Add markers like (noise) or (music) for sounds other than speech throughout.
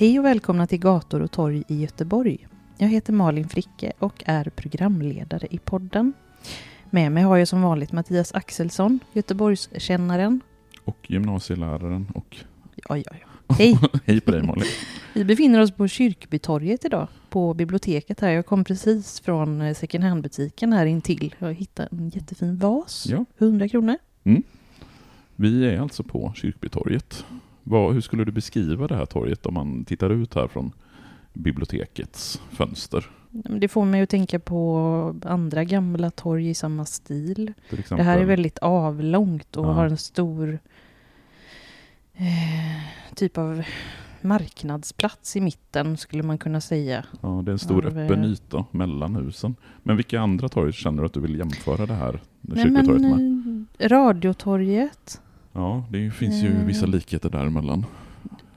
Hej och välkomna till Gator och torg i Göteborg. Jag heter Malin Fricke och är programledare i podden. Med mig har jag som vanligt Mattias Axelsson, Göteborgskännaren. Och gymnasieläraren och... Ja, ja, ja. Hej! (laughs) Hej på dig Malin. Vi befinner oss på Kyrkbytorget idag, på biblioteket här. Jag kom precis från eh, second hand-butiken här intill. Jag hittade en jättefin vas, Ja. 100 kronor. Mm. Vi är alltså på Kyrkbytorget. Vad, hur skulle du beskriva det här torget om man tittar ut här från bibliotekets fönster? Det får mig att tänka på andra gamla torg i samma stil. Det här är väldigt avlångt och Ja. har en stor eh, typ av marknadsplats i mitten skulle man kunna säga. Ja, det är en stor av, öppen eh, yta mellan husen. Men vilka andra torg känner du att du vill jämföra det här Kyrkbytorget med? eh, Radiotorget, Ja, det finns ju eh, vissa likheter däremellan.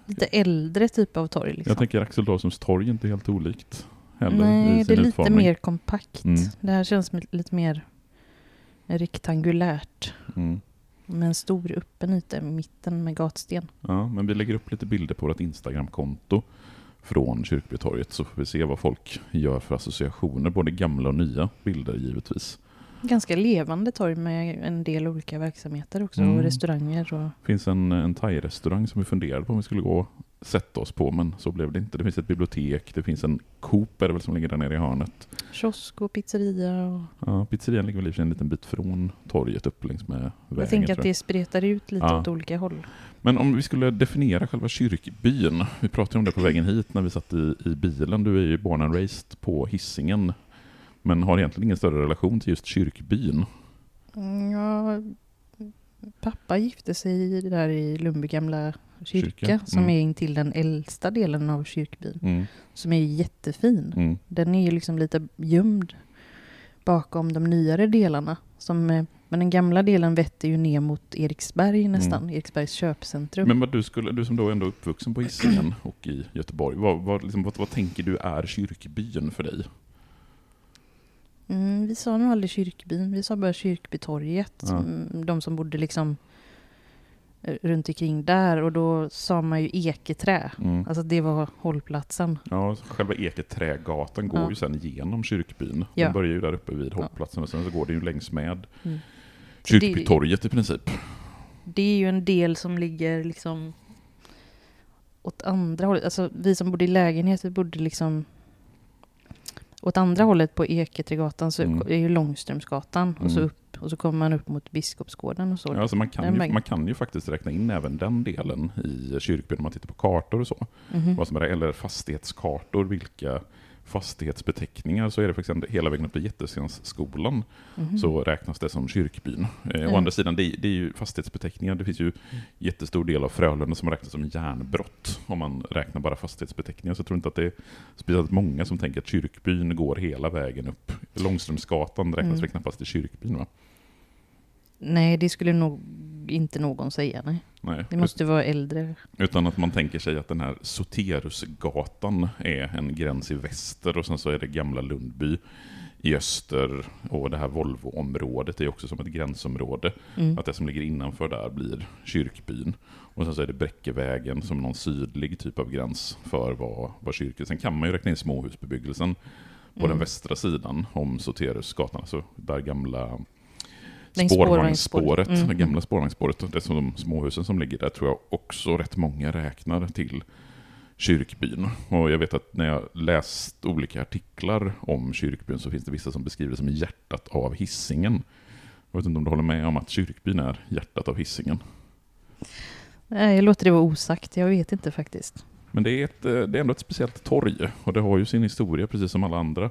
lite äldre typ av torg. Liksom. Jag tänker Axel Dawsons torg är inte helt olikt heller Nej, det är lite utformning. mer kompakt. Mm. Det här känns lite mer rektangulärt. Mm. Med en stor öppen yta i mitten med gatsten. Ja, men vi lägger upp lite bilder på vårt Instagramkonto från Kyrkbytorget så får vi se vad folk gör för associationer, både gamla och nya bilder givetvis. Ganska levande torg med en del olika verksamheter också Mm. och restauranger. Och... Det finns en, en thai-restaurang som vi funderade på om vi skulle gå och sätta oss på, men så blev det inte. Det finns ett bibliotek, det finns en Coop är det väl som ligger där nere i hörnet. Kiosk och pizzeria. Och... Ja, pizzerian ligger väl i en liten bit från torget upp längs med vägen. Jag tänker att jag. det spretar ut lite Ja. åt olika håll. Men om vi skulle definiera själva kyrkbyn. Vi pratade om det på vägen hit när vi satt i, i bilen. Du är ju born and raised på hissingen men har egentligen ingen större relation till just kyrkbyn. Mm, Ja, pappa gifte sig där i Lundby gamla kyrka, Kyrka, som mm. är intill den äldsta delen av kyrkbyn. Mm, Som är jättefin. mm, Den är ju liksom lite gömd bakom de nyare delarna. Som, eh, men den gamla delen vetter ju ner mot Eriksberg nästan, Eriksbergs köpcentrum. Men vad du, skulle, du som då ändå är uppvuxen på Hisingen och i Göteborg, vad, vad, liksom, vad, vad tänker du är kyrkbyn för dig? Mm, vi sa nog aldrig kyrkbyn, vi sa bara Kyrkbytorget. Ja. De som bodde liksom eh, runt omkring där och då sa man ju Eketrä. Mm. Alltså det var hållplatsen. Ja, själva Eketrägatan går Ja. ju sen genom kyrkbyn. Ja. Den börjar ju där uppe vid hållplatsen och sen så går det ju längs med Mm. Kyrkbytorget i princip. Det är ju en del som ligger liksom åt andra hållet. Alltså vi som bodde i lägenhet, vi bodde liksom åt andra hållet på Eketrägatan så Mm. är ju Långströmsgatan och så Mm. upp och så kommer man upp mot Biskopsgården och så. Ja, alltså man, kan Den ju, man kan ju faktiskt räkna in även den delen i kyrkbyn om man tittar på kartor och så. Mhm. Vad som är, eller fastighetskartor, vilka fastighetsbeteckningar så är det exempel hela vägen upp till Jättestensskolan Mhm. så räknas det som kyrkbyn. Eh, Å Mm. andra sidan, det, är- det är ju fastighetsbeteckningar. Det finns ju jättestor del av Frölunda som räknas som järnbrott om man räknar bara fastighetsbeteckningar. Så jag tror inte att det är speciellt många som tänker att kyrkbyn går hela vägen upp. Långströmsgatan räknas Mm. väl knappast till kyrkbyn va? Nej, det skulle nog inte någon säga. Nej. Nej. Det måste vara äldre. Utan att man tänker sig att den här Soterusgatan är en gräns i väster och sen så är det gamla Lundby i öster och det här Volvo-området är också som ett gränsområde. Mm. Att det som ligger innanför där blir kyrkbyn. Och sen så är det Bräckevägen som någon sydlig typ av gräns för vad, vad kyrkan... Sen kan man ju räkna in småhusbebyggelsen på Mm. den västra sidan om Soterusgatan, alltså där gamla spårvagnsspåret. Mm. det gamla spårvagnsspåret, det som de småhusen som ligger där tror jag också rätt många räknar till kyrkbyn. Och jag vet att när jag läst olika artiklar om kyrkbyn så finns det vissa som beskriver det som hjärtat av hissingen. Jag vet inte om du håller med om att kyrkbyn är hjärtat av hissingen? Nej, jag låter det vara osagt. Jag vet inte faktiskt. Men det är, ett, eh, det är ändå ett speciellt torg och det har ju sin historia precis som alla andra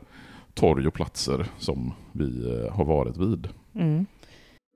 torg och platser som vi eh, har varit vid. Mm.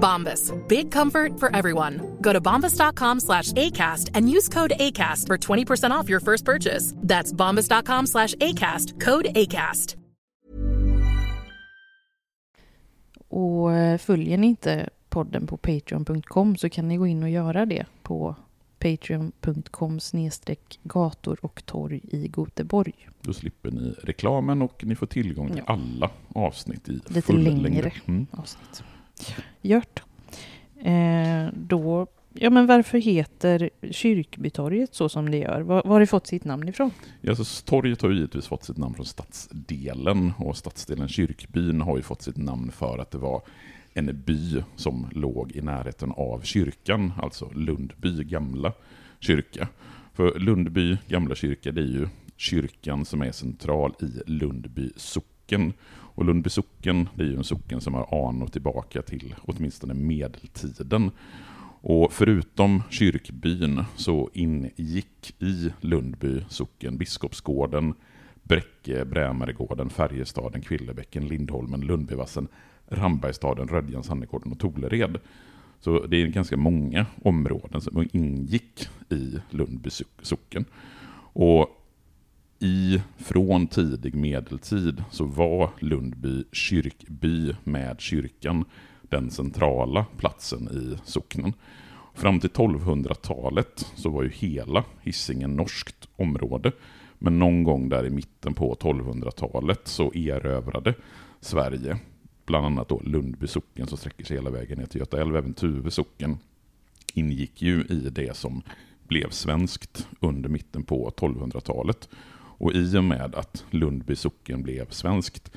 Bombas. Big comfort for everyone. Go to bombas.com slash ACAST and use code ACAST for 20% off your first purchase. That's bombas.com slash ACAST. Code ACAST. Och eh, följer ni inte podden på patreon.com så kan ni gå in och göra det på patreon.com snedstreck gator och torg i Göteborg. Då slipper ni reklamen och ni får tillgång till Ja. alla avsnitt i Lite full längre. längd. Mm. avsnitt. Gjort. Eh, då, ja men varför heter Kyrkbytorget så som det gör? Var, var har det fått sitt namn ifrån? Ja, så torget har ju givetvis fått sitt namn från stadsdelen och stadsdelen Kyrkbyn har ju fått sitt namn för att det var en by som låg i närheten av kyrkan, alltså Lundby gamla kyrka. För Lundby gamla kyrka, det är ju kyrkan som är central i Lundby socken. Och Lundby socken, det är ju en socken som har anor tillbaka till åtminstone medeltiden. Och förutom kyrkbyn så ingick i Lundby socken Biskopsgården, Bräcke, Brämaregården, Färjestaden, Kvillebäcken, Lindholmen, Lundbyvassen, Rambergstaden, Rödjan, Sannegården och Tolered. Så det är ganska många områden som ingick i Lundby socken. Och i, från tidig medeltid så var Lundby kyrkby med kyrkan den centrala platsen i socknen. Fram till 1200-talet så var ju hela Hisingen norskt område. Men någon gång där i mitten på 1200-talet så erövrade Sverige bland annat då Lundby socken som sträcker sig hela vägen ner till Göta älv. Även Tuve socken ingick ju i det som blev svenskt under mitten på 1200-talet. Och i och med att Lundby socken blev svenskt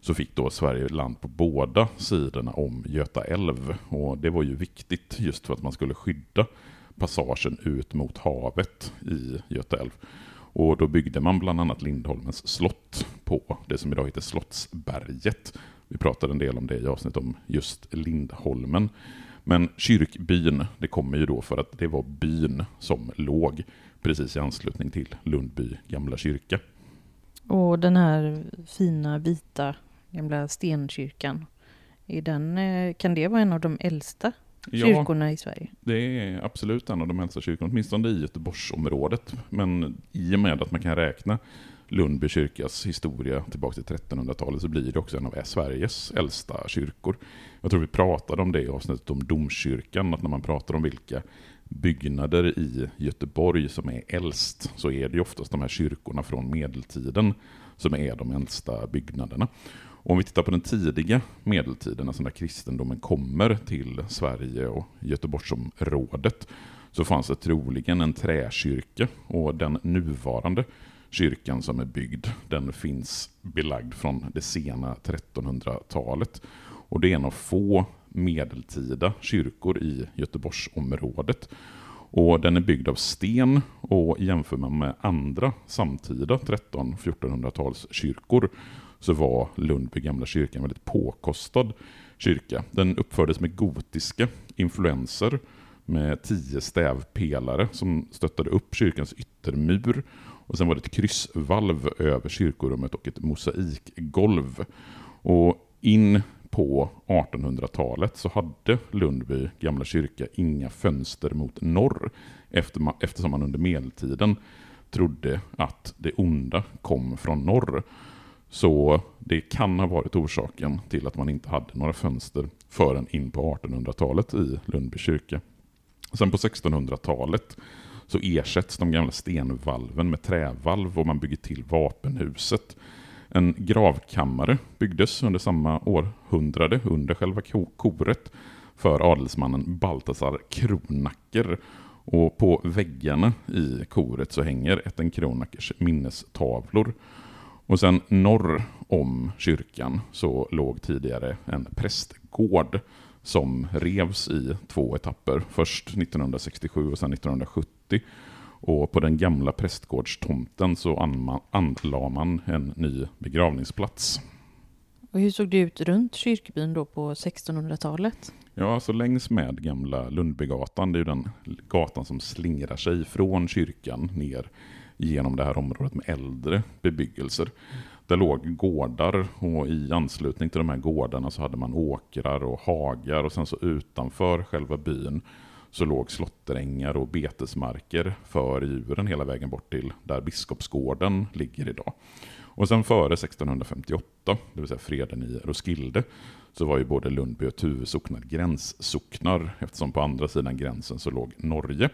så fick då Sverige land på båda sidorna om Göta älv. Och det var ju viktigt just för att man skulle skydda passagen ut mot havet i Göta älv. Och då byggde man bland annat Lindholmens slott på det som idag heter Slottsberget. Vi pratade en del om det i avsnitt om just Lindholmen. Men kyrkbyn, det kommer ju då för att det var byn som låg precis i anslutning till Lundby gamla kyrka. Och den här fina vita gamla stenkyrkan, är den, eh, kan det vara en av de äldsta Ja, kyrkorna i Sverige? det är absolut en av de äldsta kyrkorna, åtminstone i Göteborgsområdet. Men i och med att man kan räkna Lundby kyrkas historia tillbaka till 1300-talet så blir det också en av Sveriges äldsta kyrkor. Jag tror vi pratade om det i avsnittet om domkyrkan, att när man pratar om vilka byggnader i Göteborg som är äldst så är det ju oftast de här kyrkorna från medeltiden som är de äldsta byggnaderna. Och om vi tittar på den tidiga medeltiden, alltså när kristendomen kommer till Sverige och Göteborgsområdet, så fanns det troligen en träkyrka och den nuvarande kyrkan som är byggd, den finns belagd från det sena 1300-talet. Och det är en av få medeltida kyrkor i Göteborgsområdet. Och den är byggd av sten och jämför man med andra samtida 13-1400-tals kyrkor så var Lundby gamla kyrka en väldigt påkostad kyrka. Den uppfördes med gotiska influenser med tio stävpelare som stöttade upp kyrkans yttermur. Och sen var det ett kryssvalv över kyrkorummet och ett mosaikgolv. Och in på 1800-talet så hade Lundby gamla kyrka inga fönster mot norr eftersom man under medeltiden trodde att det onda kom från norr. Så det kan ha varit orsaken till att man inte hade några fönster förrän in på 1800-talet i Lundby kyrka. Sen på 1600-talet så ersätts de gamla stenvalven med trävalv och man bygger till vapenhuset. En gravkammare byggdes under samma århundrade under själva koret för adelsmannen Baltasar Kronacker. Och på väggarna i koret så hänger Etten Kronackers minnestavlor. Och sen norr om kyrkan så låg tidigare en prästgård som revs i två etapper. Först 1967 och sen 1970. Och på den gamla prästgårdstomten så anlade man en ny begravningsplats. Och hur såg det ut runt kyrkbyn då på 1600-talet? Ja, alltså längs med gamla Lundbygatan, det är ju den gatan som slingrar sig från kyrkan ner genom det här området med äldre bebyggelser. Det låg gårdar och i anslutning till de här gårdarna så hade man åkrar och hagar och sen så utanför själva byn så låg slotterängar och betesmarker för djuren hela vägen bort till där Biskopsgården ligger idag. Och sen före 1658, det vill säga freden i Roskilde, så var ju både Lundby och Tuve socknar gränssocknar eftersom på andra sidan gränsen så låg Norge.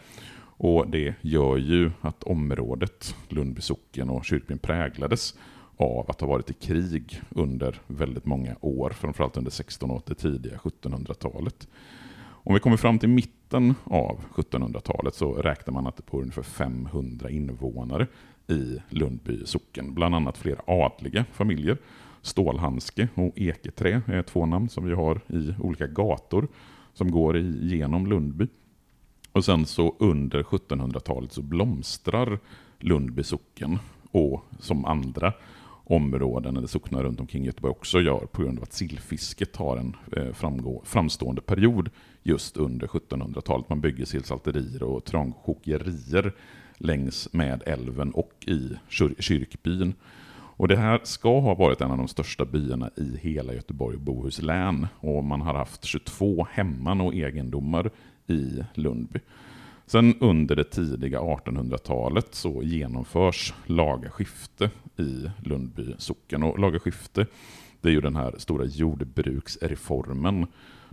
Och det gör ju att området Lundby socken och kyrkbyn präglades av att ha varit i krig under väldigt många år, framförallt under 1600 och det tidiga 1700-talet. Om vi kommer fram till mitten av 1700-talet så räknar man att det bor ungefär 500 invånare i Lundby socken, bland annat flera adliga familjer. Stålhandske och Eketrä är två namn som vi har i olika gator som går igenom Lundby. Och sen så under 1700-talet så blomstrar Lundby socken och som andra områden eller socknar runt omkring Göteborg också gör på grund av att sillfisket har en eh, framgå, framstående period just under 1700-talet. Man bygger sillsalterier och trångkokerier längs med älven och i kyrkbyn. Och det här ska ha varit en av de största byarna i hela Göteborg och Bohuslän. Och man har haft 22 hemman och egendomar i Lundby. Sen under det tidiga 1800-talet så genomförs lagaskifte i Lundby socken. Och lagaskifte det är ju den här stora jordbruksreformen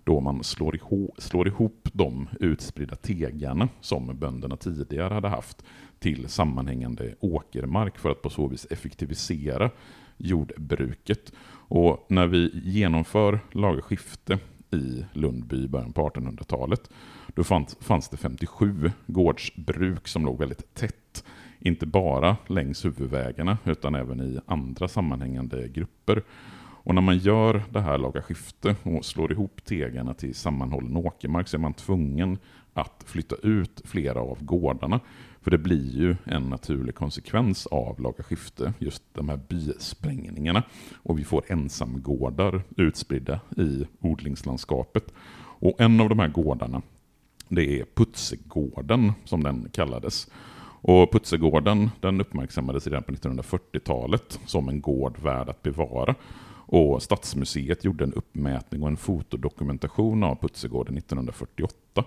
då man slår ihop, slår ihop de utspridda tegarna som bönderna tidigare hade haft till sammanhängande åkermark för att på så vis effektivisera jordbruket. Och när vi genomför lagskifte i Lundby i början på 1800-talet. Då fanns, fanns det 57 gårdsbruk som låg väldigt tätt. Inte bara längs huvudvägarna utan även i andra sammanhängande grupper. Och när man gör det här laga skifte och slår ihop tegarna till sammanhållen åkermark så är man tvungen att flytta ut flera av gårdarna. För det blir ju en naturlig konsekvens av laga skifte, just de här bysprängningarna. Och vi får ensamgårdar utspridda i odlingslandskapet. Och en av de här gårdarna, det är Putsegården som den kallades. Och Putsegården den uppmärksammades redan på 1940-talet som en gård värd att bevara. Och Stadsmuseet gjorde en uppmätning och en fotodokumentation av Putsegården 1948.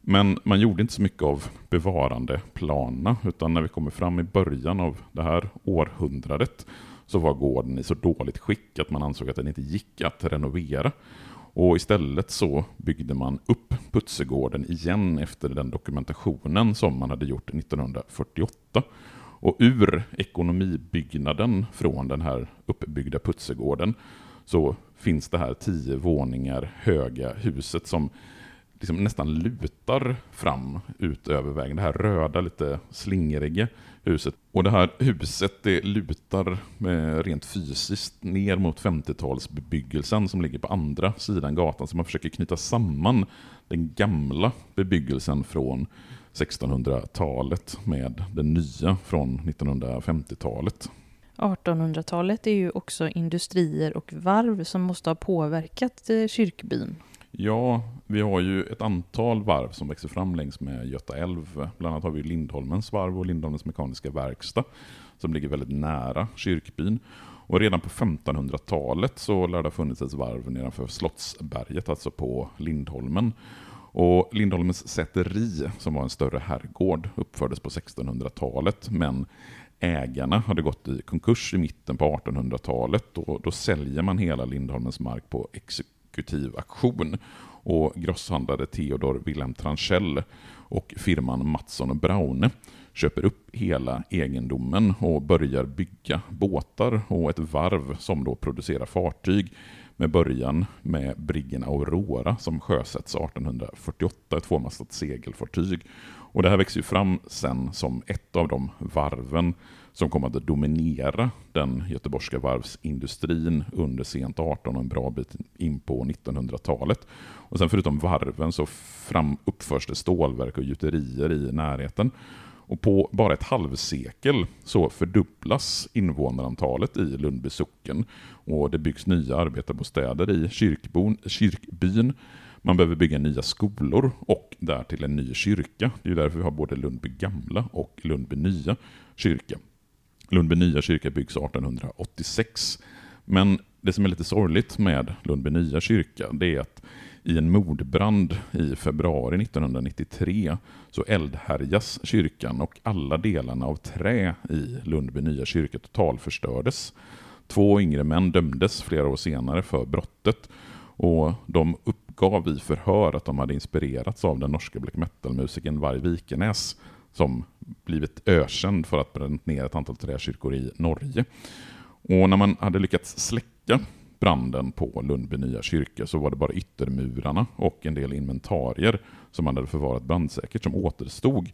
Men man gjorde inte så mycket av bevarandeplanerna, utan när vi kommer fram i början av det här århundradet så var gården i så dåligt skick att man ansåg att den inte gick att renovera. Och istället så byggde man upp Putsegården igen efter den dokumentationen som man hade gjort 1948. Och ur ekonomibyggnaden från den här uppbyggda Putsegården så finns det här tio våningar höga huset som liksom nästan lutar fram ut över vägen. Det här röda, lite slingriga huset. Och det här huset det lutar eh, rent fysiskt ner mot 50-talsbebyggelsen som ligger på andra sidan gatan. Så man försöker knyta samman den gamla bebyggelsen från 1600-talet med den nya från 1950-talet. 1800-talet är ju också industrier och varv som måste ha påverkat eh, kyrkbyn. Ja, vi har ju ett antal varv som växer fram längs med Göta älv. Bland annat har vi Lindholmens varv och Lindholmens mekaniska verkstad som ligger väldigt nära kyrkbyn. Och redan på 1500-talet så lär det ha funnits ett varv nedanför Slottsberget, alltså på Lindholmen. Och Lindholmens säteri, som var en större herrgård, uppfördes på 1600-talet, men ägarna hade gått i konkurs i mitten på 1800-talet och då säljer man hela Lindholmens mark på exekutiv auktion. Och grosshandlare Theodor Wilhelm Tranchell och firman Mattsson och Braune köper upp hela egendomen och börjar bygga båtar och ett varv som då producerar fartyg med början med briggen Aurora som sjösätts 1848, ett tvåmastat segelfartyg. Och det här växer ju fram sen som ett av de varven som kom att dominera den göteborgska varvsindustrin under sent 18 och en bra bit in på 1900-talet. Och sen förutom varven så fram uppförs det stålverk och gjuterier i närheten. Och på bara ett halvsekel så fördubblas invånarantalet i Lundby socken och det byggs nya arbetarbostäder i kyrkbon, kyrkbyn. Man behöver bygga nya skolor och därtill en ny kyrka. Det är därför vi har både Lundby gamla och Lundby nya kyrka. Lundby nya kyrka byggs 1886. Men det som är lite sorgligt med Lundby nya kyrka, det är att i en mordbrand i februari 1993 så eldhärjas kyrkan och alla delarna av trä i Lundby nya kyrka totalförstördes. Två yngre män dömdes flera år senare för brottet och de uppgav i förhör att de hade inspirerats av den norska black metal-musikern Varg Vikenäs som blivit ökänd för att bränt ner ett antal träkyrkor i Norge. Och när man hade lyckats släcka branden på Lundby nya kyrka så var det bara yttermurarna och en del inventarier som man hade förvarat brandsäkert som återstod.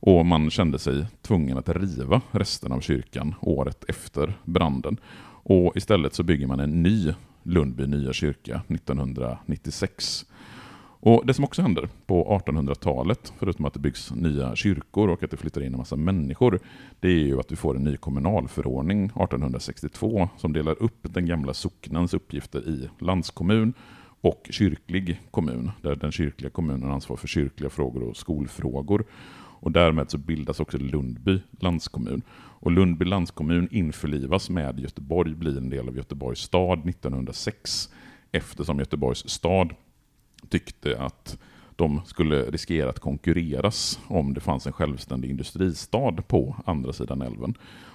Och man kände sig tvungen att riva resten av kyrkan året efter branden. Och istället så bygger man en ny Lundby nya kyrka 1996. Och Det som också händer på 1800-talet, förutom att det byggs nya kyrkor och att det flyttar in en massa människor, det är ju att vi får en ny kommunalförordning 1862 som delar upp den gamla socknens uppgifter i landskommun och kyrklig kommun, där den kyrkliga kommunen har ansvar för kyrkliga frågor och skolfrågor. Och därmed så bildas också Lundby landskommun. Och Lundby landskommun införlivas med Göteborg, blir en del av Göteborgs stad 1906, eftersom Göteborgs stad tyckte att de skulle riskera att konkurreras om det fanns en självständig industristad på andra sidan älven.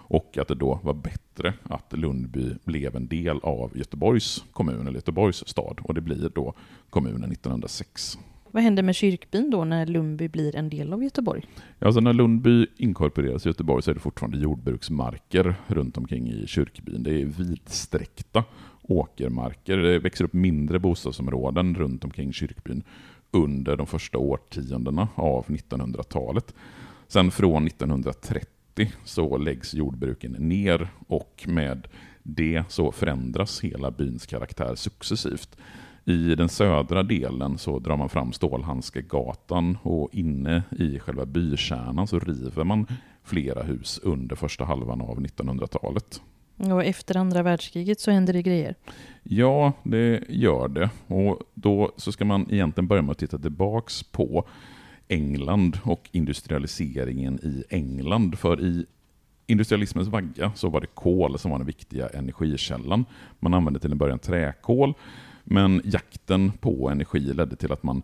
Och att det då var bättre att Lundby blev en del av Göteborgs kommun, eller Göteborgs stad. Och det blir då kommunen 1906. Vad händer med kyrkbyn då när Lundby blir en del av Göteborg? Alltså när Lundby inkorporeras i Göteborg så är det fortfarande jordbruksmarker runt omkring i kyrkbyn. Det är vidsträckta åkermarker. Det växer upp mindre bostadsområden runt omkring kyrkbyn under de första årtiondena av 1900-talet. Sen från 1930 så läggs jordbruken ner och med det så förändras hela byns karaktär successivt. I den södra delen så drar man fram Stålhandskegatan och inne i själva bykärnan så river man flera hus under första halvan av 1900-talet. Och efter andra världskriget så händer det grejer. Ja, det gör det. Och då så ska man egentligen börja med att titta tillbaks på England och industrialiseringen i England. För i industrialismens vagga så var det kol som var den viktiga energikällan. Man använde till en början träkol, men jakten på energi ledde till att man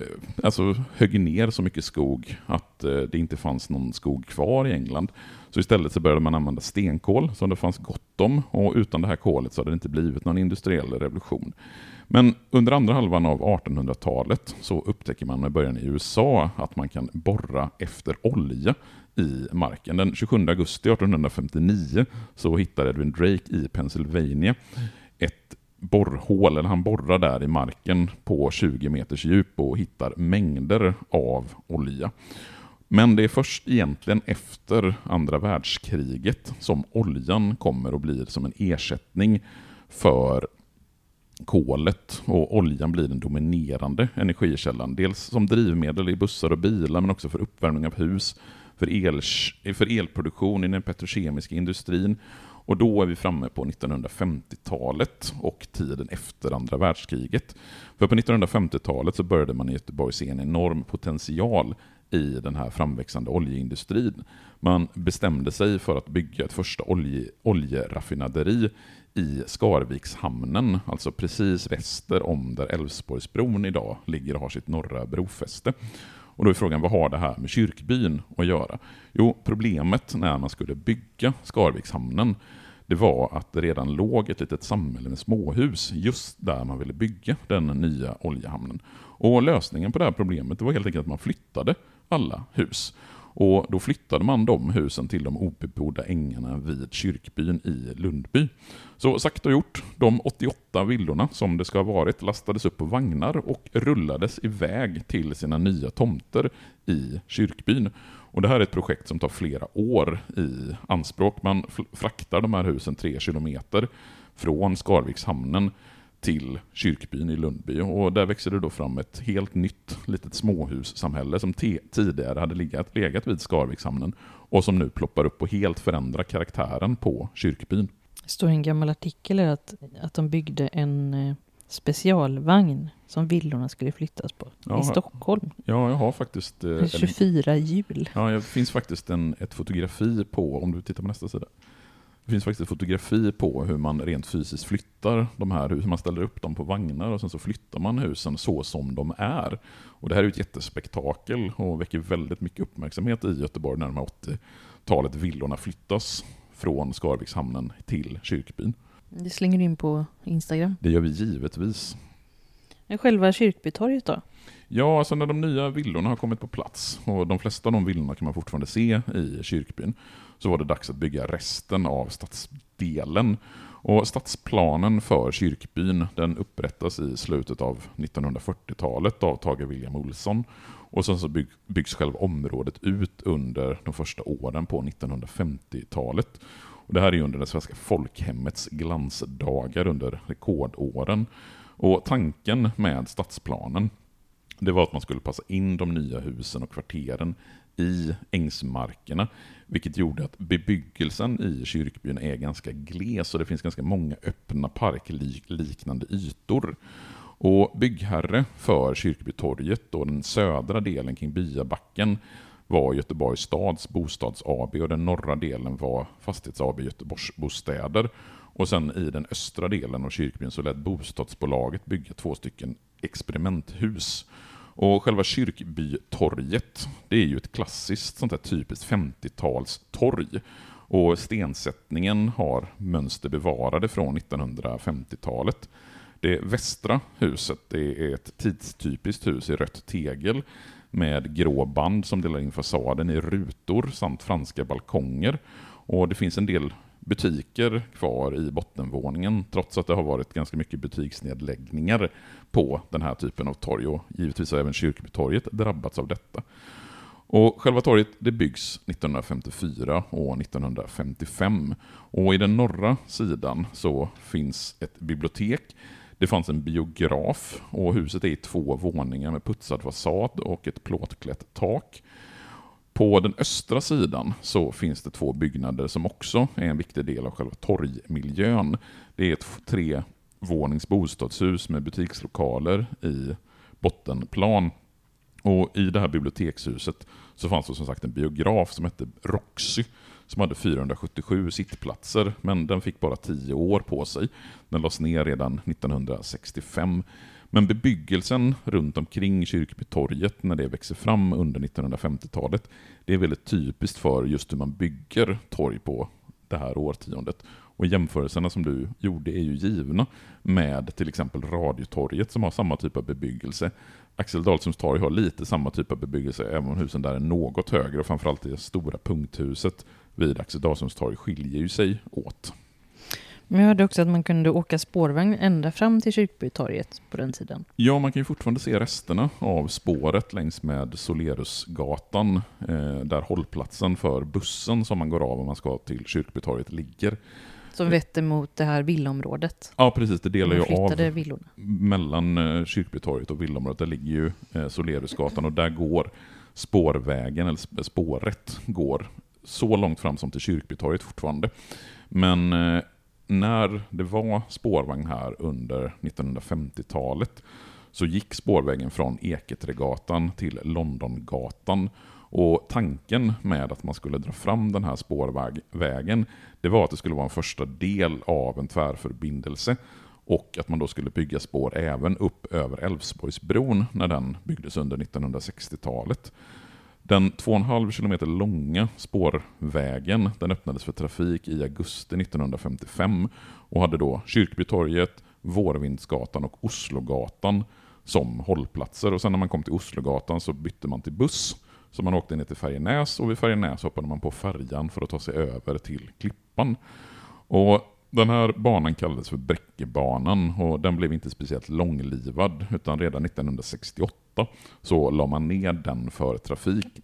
Eh, alltså, högg ner så mycket skog att eh, det inte fanns någon skog kvar i England. Så istället så började man använda stenkol som det fanns gott om och utan det här kolet så hade det inte blivit någon industriell revolution. Men under andra halvan av 1800-talet så upptäcker man med början i USA att man kan borra efter olja i marken. Den 27 augusti 1859 så hittar Edwin Drake i Pennsylvania ett borrhål, eller han borrar där i marken på 20 meters djup och hittar mängder av olja. Men det är först egentligen efter andra världskriget som oljan kommer och blir som en ersättning för kolet och oljan blir den dominerande energikällan. Dels som drivmedel i bussar och bilar men också för uppvärmning av hus, för, el, för elproduktion i den petrokemiska industrin och då är vi framme på 1950-talet och tiden efter andra världskriget. För på 1950-talet så började man i Göteborg se en enorm potential i den här framväxande oljeindustrin. Man bestämde sig för att bygga ett första olje, oljeraffinaderi i Skarvikshamnen, alltså precis väster om där Älvsborgsbron idag ligger och har sitt norra brofäste. Och då är frågan, vad har det här med kyrkbyn att göra? Jo, problemet när man skulle bygga Skarvikshamnen, det var att det redan låg ett litet samhälle med småhus just där man ville bygga den nya oljehamnen. Och lösningen på det här problemet var helt enkelt att man flyttade alla hus. Och då flyttade man de husen till de obebodda ängarna vid kyrkbyn i Lundby. Så sakta och gjort, de 88 villorna som det ska ha varit lastades upp på vagnar och rullades iväg till sina nya tomter i kyrkbyn. Och det här är ett projekt som tar flera år i anspråk. Man fraktar de här husen tre kilometer från Skarvikshamnen till kyrkbyn i Lundby. Och där växer det då fram ett helt nytt litet småhussamhälle som tidigare hade legat, legat vid Skarvikshamnen och som nu ploppar upp och helt förändrar karaktären på kyrkbyn. Det står i en gammal artikel att, att de byggde en eh, specialvagn som villorna skulle flyttas på ja, i Stockholm. Ja, jag har faktiskt... Eh, 24 hjul. Ja, det finns faktiskt en, ett fotografi på, om du tittar på nästa sida. Det finns faktiskt ett fotografi på hur man rent fysiskt flyttar de här husen. Man ställer upp dem på vagnar och sen så flyttar man husen så som de är. Och det här är ett jättespektakel och väcker väldigt mycket uppmärksamhet i Göteborg när de här 80-talet villorna flyttas från Skarvikshamnen till kyrkbyn. Det slänger du in på Instagram? Det gör vi givetvis. Men själva Kyrkbytorget då? Ja, alltså när de nya villorna har kommit på plats, och de flesta av de villorna kan man fortfarande se i kyrkbyn, så var det dags att bygga resten av stadsdelen. Och stadsplanen för kyrkbyn den upprättas i slutet av 1940-talet av Tage William Olsson. Och sen så bygg, byggs själva området ut under de första åren på 1950-talet. Och det här är under det svenska folkhemmets glansdagar under rekordåren. Och tanken med stadsplanen det var att man skulle passa in de nya husen och kvarteren i ängsmarkerna, vilket gjorde att bebyggelsen i kyrkbyn är ganska gles och det finns ganska många öppna parkliknande ytor. Och byggherre för Kyrkbytorget och den södra delen kring Byabacken var Göteborgs stads Bostads AB och den norra delen var Fastighets AB Göteborgsbostäder. Och sen i den östra delen av Kyrkbyn så lät bostadsbolaget bygga två stycken experimenthus. Och själva Kyrkbytorget, det är ju ett klassiskt sånt här typiskt 50-talstorg. Och stensättningen har mönster bevarade från 1950-talet. Det västra huset det är ett tidstypiskt hus i rött tegel med grå band som delar in fasaden i rutor samt franska balkonger. Och det finns en del butiker kvar i bottenvåningen trots att det har varit ganska mycket butiksnedläggningar på den här typen av torg och givetvis har även Kyrkbytorget drabbats av detta. Och själva torget det byggs 1954 och 1955 och i den norra sidan så finns ett bibliotek det fanns en biograf och huset är i två våningar med putsad fasad och ett plåtklätt tak. På den östra sidan så finns det två byggnader som också är en viktig del av själva torgmiljön. Det är ett trevånings bostadshus med butikslokaler i bottenplan. Och I det här bibliotekshuset så fanns det som sagt en biograf som hette Roxy som hade 477 sittplatser, men den fick bara 10 år på sig. Den lades ner redan 1965. Men bebyggelsen runt omkring Kyrkbytorget när det växer fram under 1950-talet, det är väldigt typiskt för just hur man bygger torg på det här årtiondet. Och jämförelserna som du gjorde är ju givna med till exempel Radiotorget som har samma typ av bebyggelse. Axel Dahlströms torg har lite samma typ av bebyggelse, även om husen där är något högre och framförallt det stora punkthuset vid Axel Dahlströms torg skiljer ju sig åt. Men jag hörde också att man kunde åka spårvagn ända fram till Kyrkbytorget på den tiden. Ja, man kan ju fortfarande se resterna av spåret längs med Solerusgatan, eh, där hållplatsen för bussen som man går av om man ska till Kyrkbytorget ligger. Som vetter mot det här villaområdet. Ja, precis. Det delar ju av villorna. mellan eh, Kyrkbytorget och villaområdet. Där ligger ju eh, Solerusgatan och där går spårvägen, eller spåret, går så långt fram som till Kyrkbytorget fortfarande. Men eh, när det var spårvagn här under 1950-talet så gick spårvägen från Eketregatan till Londongatan. Och tanken med att man skulle dra fram den här spårvägen, det var att det skulle vara en första del av en tvärförbindelse och att man då skulle bygga spår även upp över Älvsborgsbron när den byggdes under 1960-talet. Den 2,5 km långa spårvägen den öppnades för trafik i augusti 1955 och hade då Kyrkbytorget, Vårvindsgatan och Oslogatan som hållplatser. Och sen när man kom till Oslogatan så bytte man till buss. Så man åkte ner till Färjenäs och vid Färjenäs hoppade man på färjan för att ta sig över till Klippan. Och den här banan kallades för Bräckebanan och den blev inte speciellt långlivad utan redan 1968 så la man ner den för trafik.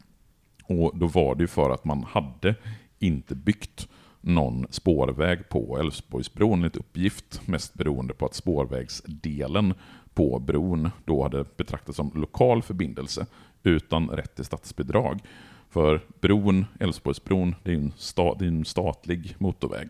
Och då var det ju för att man hade inte byggt någon spårväg på Älvsborgsbron enligt uppgift, mest beroende på att spårvägsdelen på bron då hade betraktats som lokal förbindelse utan rätt till statsbidrag. För bron, Älvsborgsbron, det är en, sta, det är en statlig motorväg.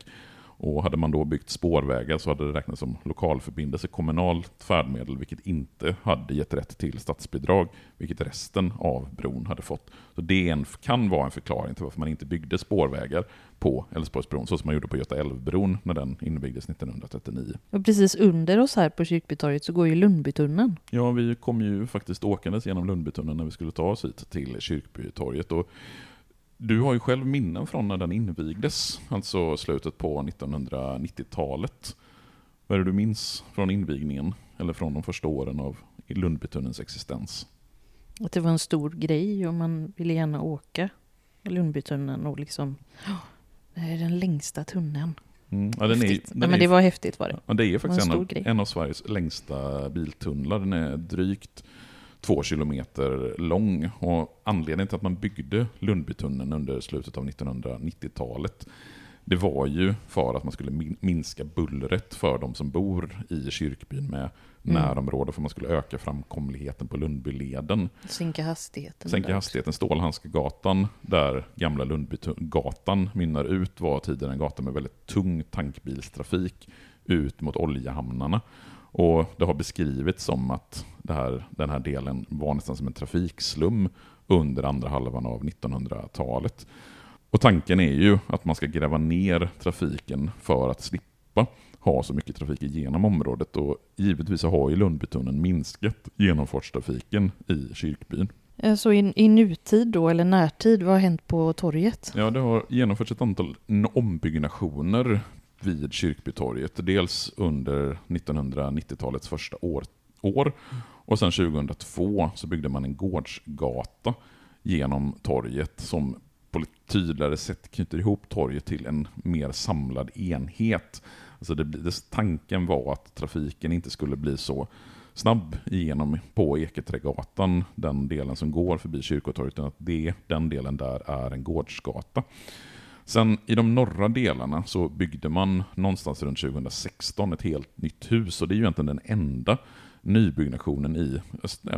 Och hade man då byggt spårvägar så hade det räknats som lokalförbindelse, kommunalt färdmedel, vilket inte hade gett rätt till statsbidrag, vilket resten av bron hade fått. Så det en, kan vara en förklaring till varför man inte byggde spårvägar på Älvsborgsbron, så som man gjorde på Göta älvbron när den invigdes 1939. Och precis under oss här på Kyrkbytorget så går ju Lundbytunneln. Ja, vi kom ju faktiskt åkandes genom Lundbytunneln när vi skulle ta oss hit till Kyrkbytorget. Och du har ju själv minnen från när den invigdes, alltså slutet på 1990-talet. Vad är det du minns från invigningen, eller från de första åren av Lundbytunnelns existens? Att det var en stor grej och man ville gärna åka Lundbytunneln och liksom, "Åh, det är den längsta tunneln. Mm. Ja, den är, den Nej, men det var häftigt var det. ja, det är faktiskt en en, stor av, en av Sveriges längsta biltunnlar. Den är drygt två kilometer lång. Och anledningen till att man byggde Lundbytunneln under slutet av 1990-talet det var ju för att man skulle min- minska bullret för de som bor i Kyrkbyn med Mm. närområde, för man skulle öka framkomligheten på Lundbyleden. Sänka hastigheten. Sänka hastigheten. Stålhandskegatan, där gamla Lundbygatan mynnar ut, var tidigare en gata med väldigt tung tankbilstrafik ut mot oljehamnarna. Och det har beskrivits som att här, den här delen var nästan som en trafikslum under andra halvan av 1900-talet. Och tanken är ju att man ska gräva ner trafiken för att slippa ha så mycket trafik igenom området. Och givetvis har ju Lundbytunneln minskat genomfartstrafiken i Kyrkbyn. Eh, Så i, i nutid då, eller närtid, vad har hänt på torget? Ja, det har genomförts ett antal ombyggnationer vid Kyrkbytorget. Dels under 1990-talets första år, år och sen 2002 så byggde man en gårdsgata genom torget som på ett tydligare sätt knyter ihop torget till en mer samlad enhet. Alltså det, det, tanken var att trafiken inte skulle bli så snabb igenom på Eketrägatan, den delen som går förbi Kyrkotorget, utan att det, den delen där är en gårdsgata. Sen i de norra delarna så byggde man någonstans runt 2016 ett helt nytt hus och det är ju egentligen den enda nybyggnationen i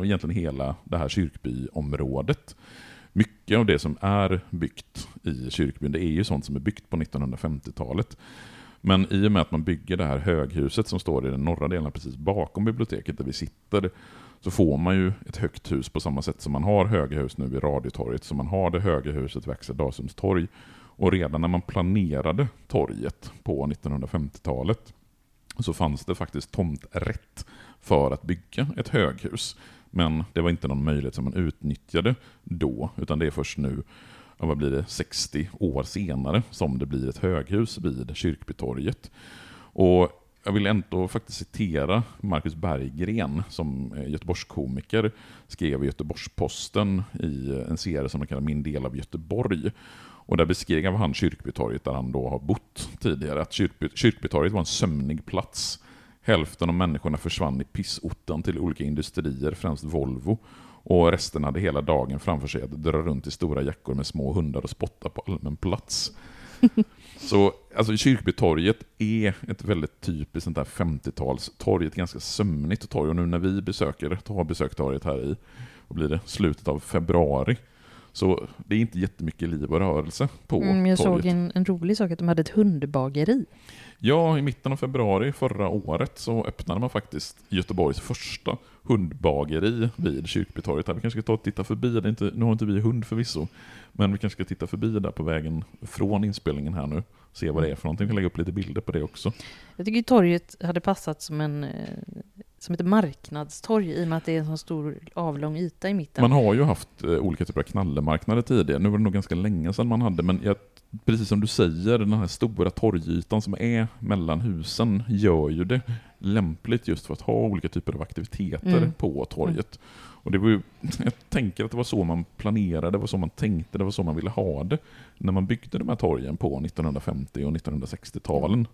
egentligen hela det här kyrkbyområdet. Mycket av det som är byggt i kyrkbyn det är ju sånt som är byggt på 1950-talet. Men i och med att man bygger det här höghuset som står i den norra delen precis bakom biblioteket där vi sitter så får man ju ett högt hus på samma sätt som man har höga hus nu vid Radiotorget, Så man har det höga huset vid Axel Dahlströms torg. Och redan när man planerade torget på 1950-talet så fanns det faktiskt tomträtt för att bygga ett höghus. Men det var inte någon möjlighet som man utnyttjade då, utan det är först nu, vad blir det, 60 år senare som det blir ett höghus vid Kyrkbytorget. Och jag vill ändå faktiskt citera Marcus Berggren som Göteborgskomiker skrev i Göteborgs-Posten i en serie som de kallar Min del av Göteborg. Och där beskrev han Kyrkbytorget där han då har bott tidigare, att Kyrkby, Kyrkbytorget var en sömnig plats. Hälften av människorna försvann i pissotten till olika industrier, främst Volvo. Och resten hade hela dagen framför sig att dra runt i stora jackor med små hundar och spotta på allmän plats. (laughs) Så alltså, Kyrkbytorget är ett väldigt typiskt sånt där 50-talstorg, ett ganska sömnigt torg. Och nu när vi besöker, har besökt torget här i vad blir det, slutet av februari, Så det är inte jättemycket liv och rörelse på Mm, jag torget. såg en, en rolig sak att de hade ett hundbageri. Ja, i mitten av februari förra året så öppnade man faktiskt Göteborgs första hundbageri vid Kyrkbytorget. Vi kanske ska ta och titta förbi, det inte, nu har inte vi hund förvisso, men vi kanske ska titta förbi där på vägen från inspelningen här nu. Se vad det är för någonting, jag kan lägga upp lite bilder på det också. Jag tycker torget hade passat som, en, eh, som ett marknadstorg i och med att det är en så stor avlång yta i mitten. Man har ju haft eh, olika typer av knallemarknader tidigare, nu var det nog ganska länge sedan man hade, men jag, precis som du säger, den här stora torgytan som är mellan husen gör ju det lämpligt just för att ha olika typer av aktiviteter Mm. på torget. Och det var ju, (laughs) jag tänker att det var så man planerade, det var så man tänkte, det var så man ville ha det när man byggde de här torgen på 1950 och 1960-talen.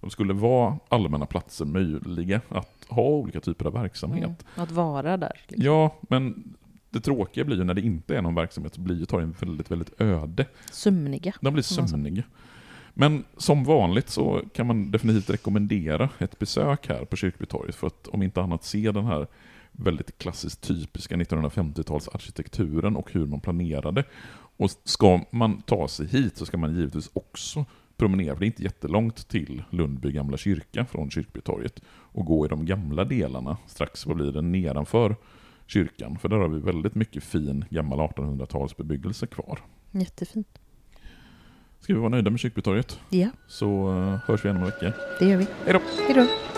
De skulle vara allmänna platser möjliga att ha olika typer av verksamhet. Mm, att vara där. Liksom. Ja, men det tråkiga blir ju när det inte är någon verksamhet så blir ju torgen väldigt, väldigt öde. Sömniga. De blir sömniga. Men som vanligt så kan man definitivt rekommendera ett besök här på Kyrkbytorget för att om inte annat se den här väldigt klassiskt typiska 1950-talsarkitekturen och hur man planerade. Och ska man ta sig hit så ska man givetvis också promenera, för det är inte jättelångt till Lundby gamla kyrka från Kyrkbytorget och gå i de gamla delarna strax, vad blir det, nedanför kyrkan. För där har vi väldigt mycket fin gammal 1800-talsbebyggelse kvar. Jättefint. Ska vi vara nöjda med Kyrkbytorget Ja, så eh, hörs vi igen om en vecka. det gör vi. Hej då! Hej då.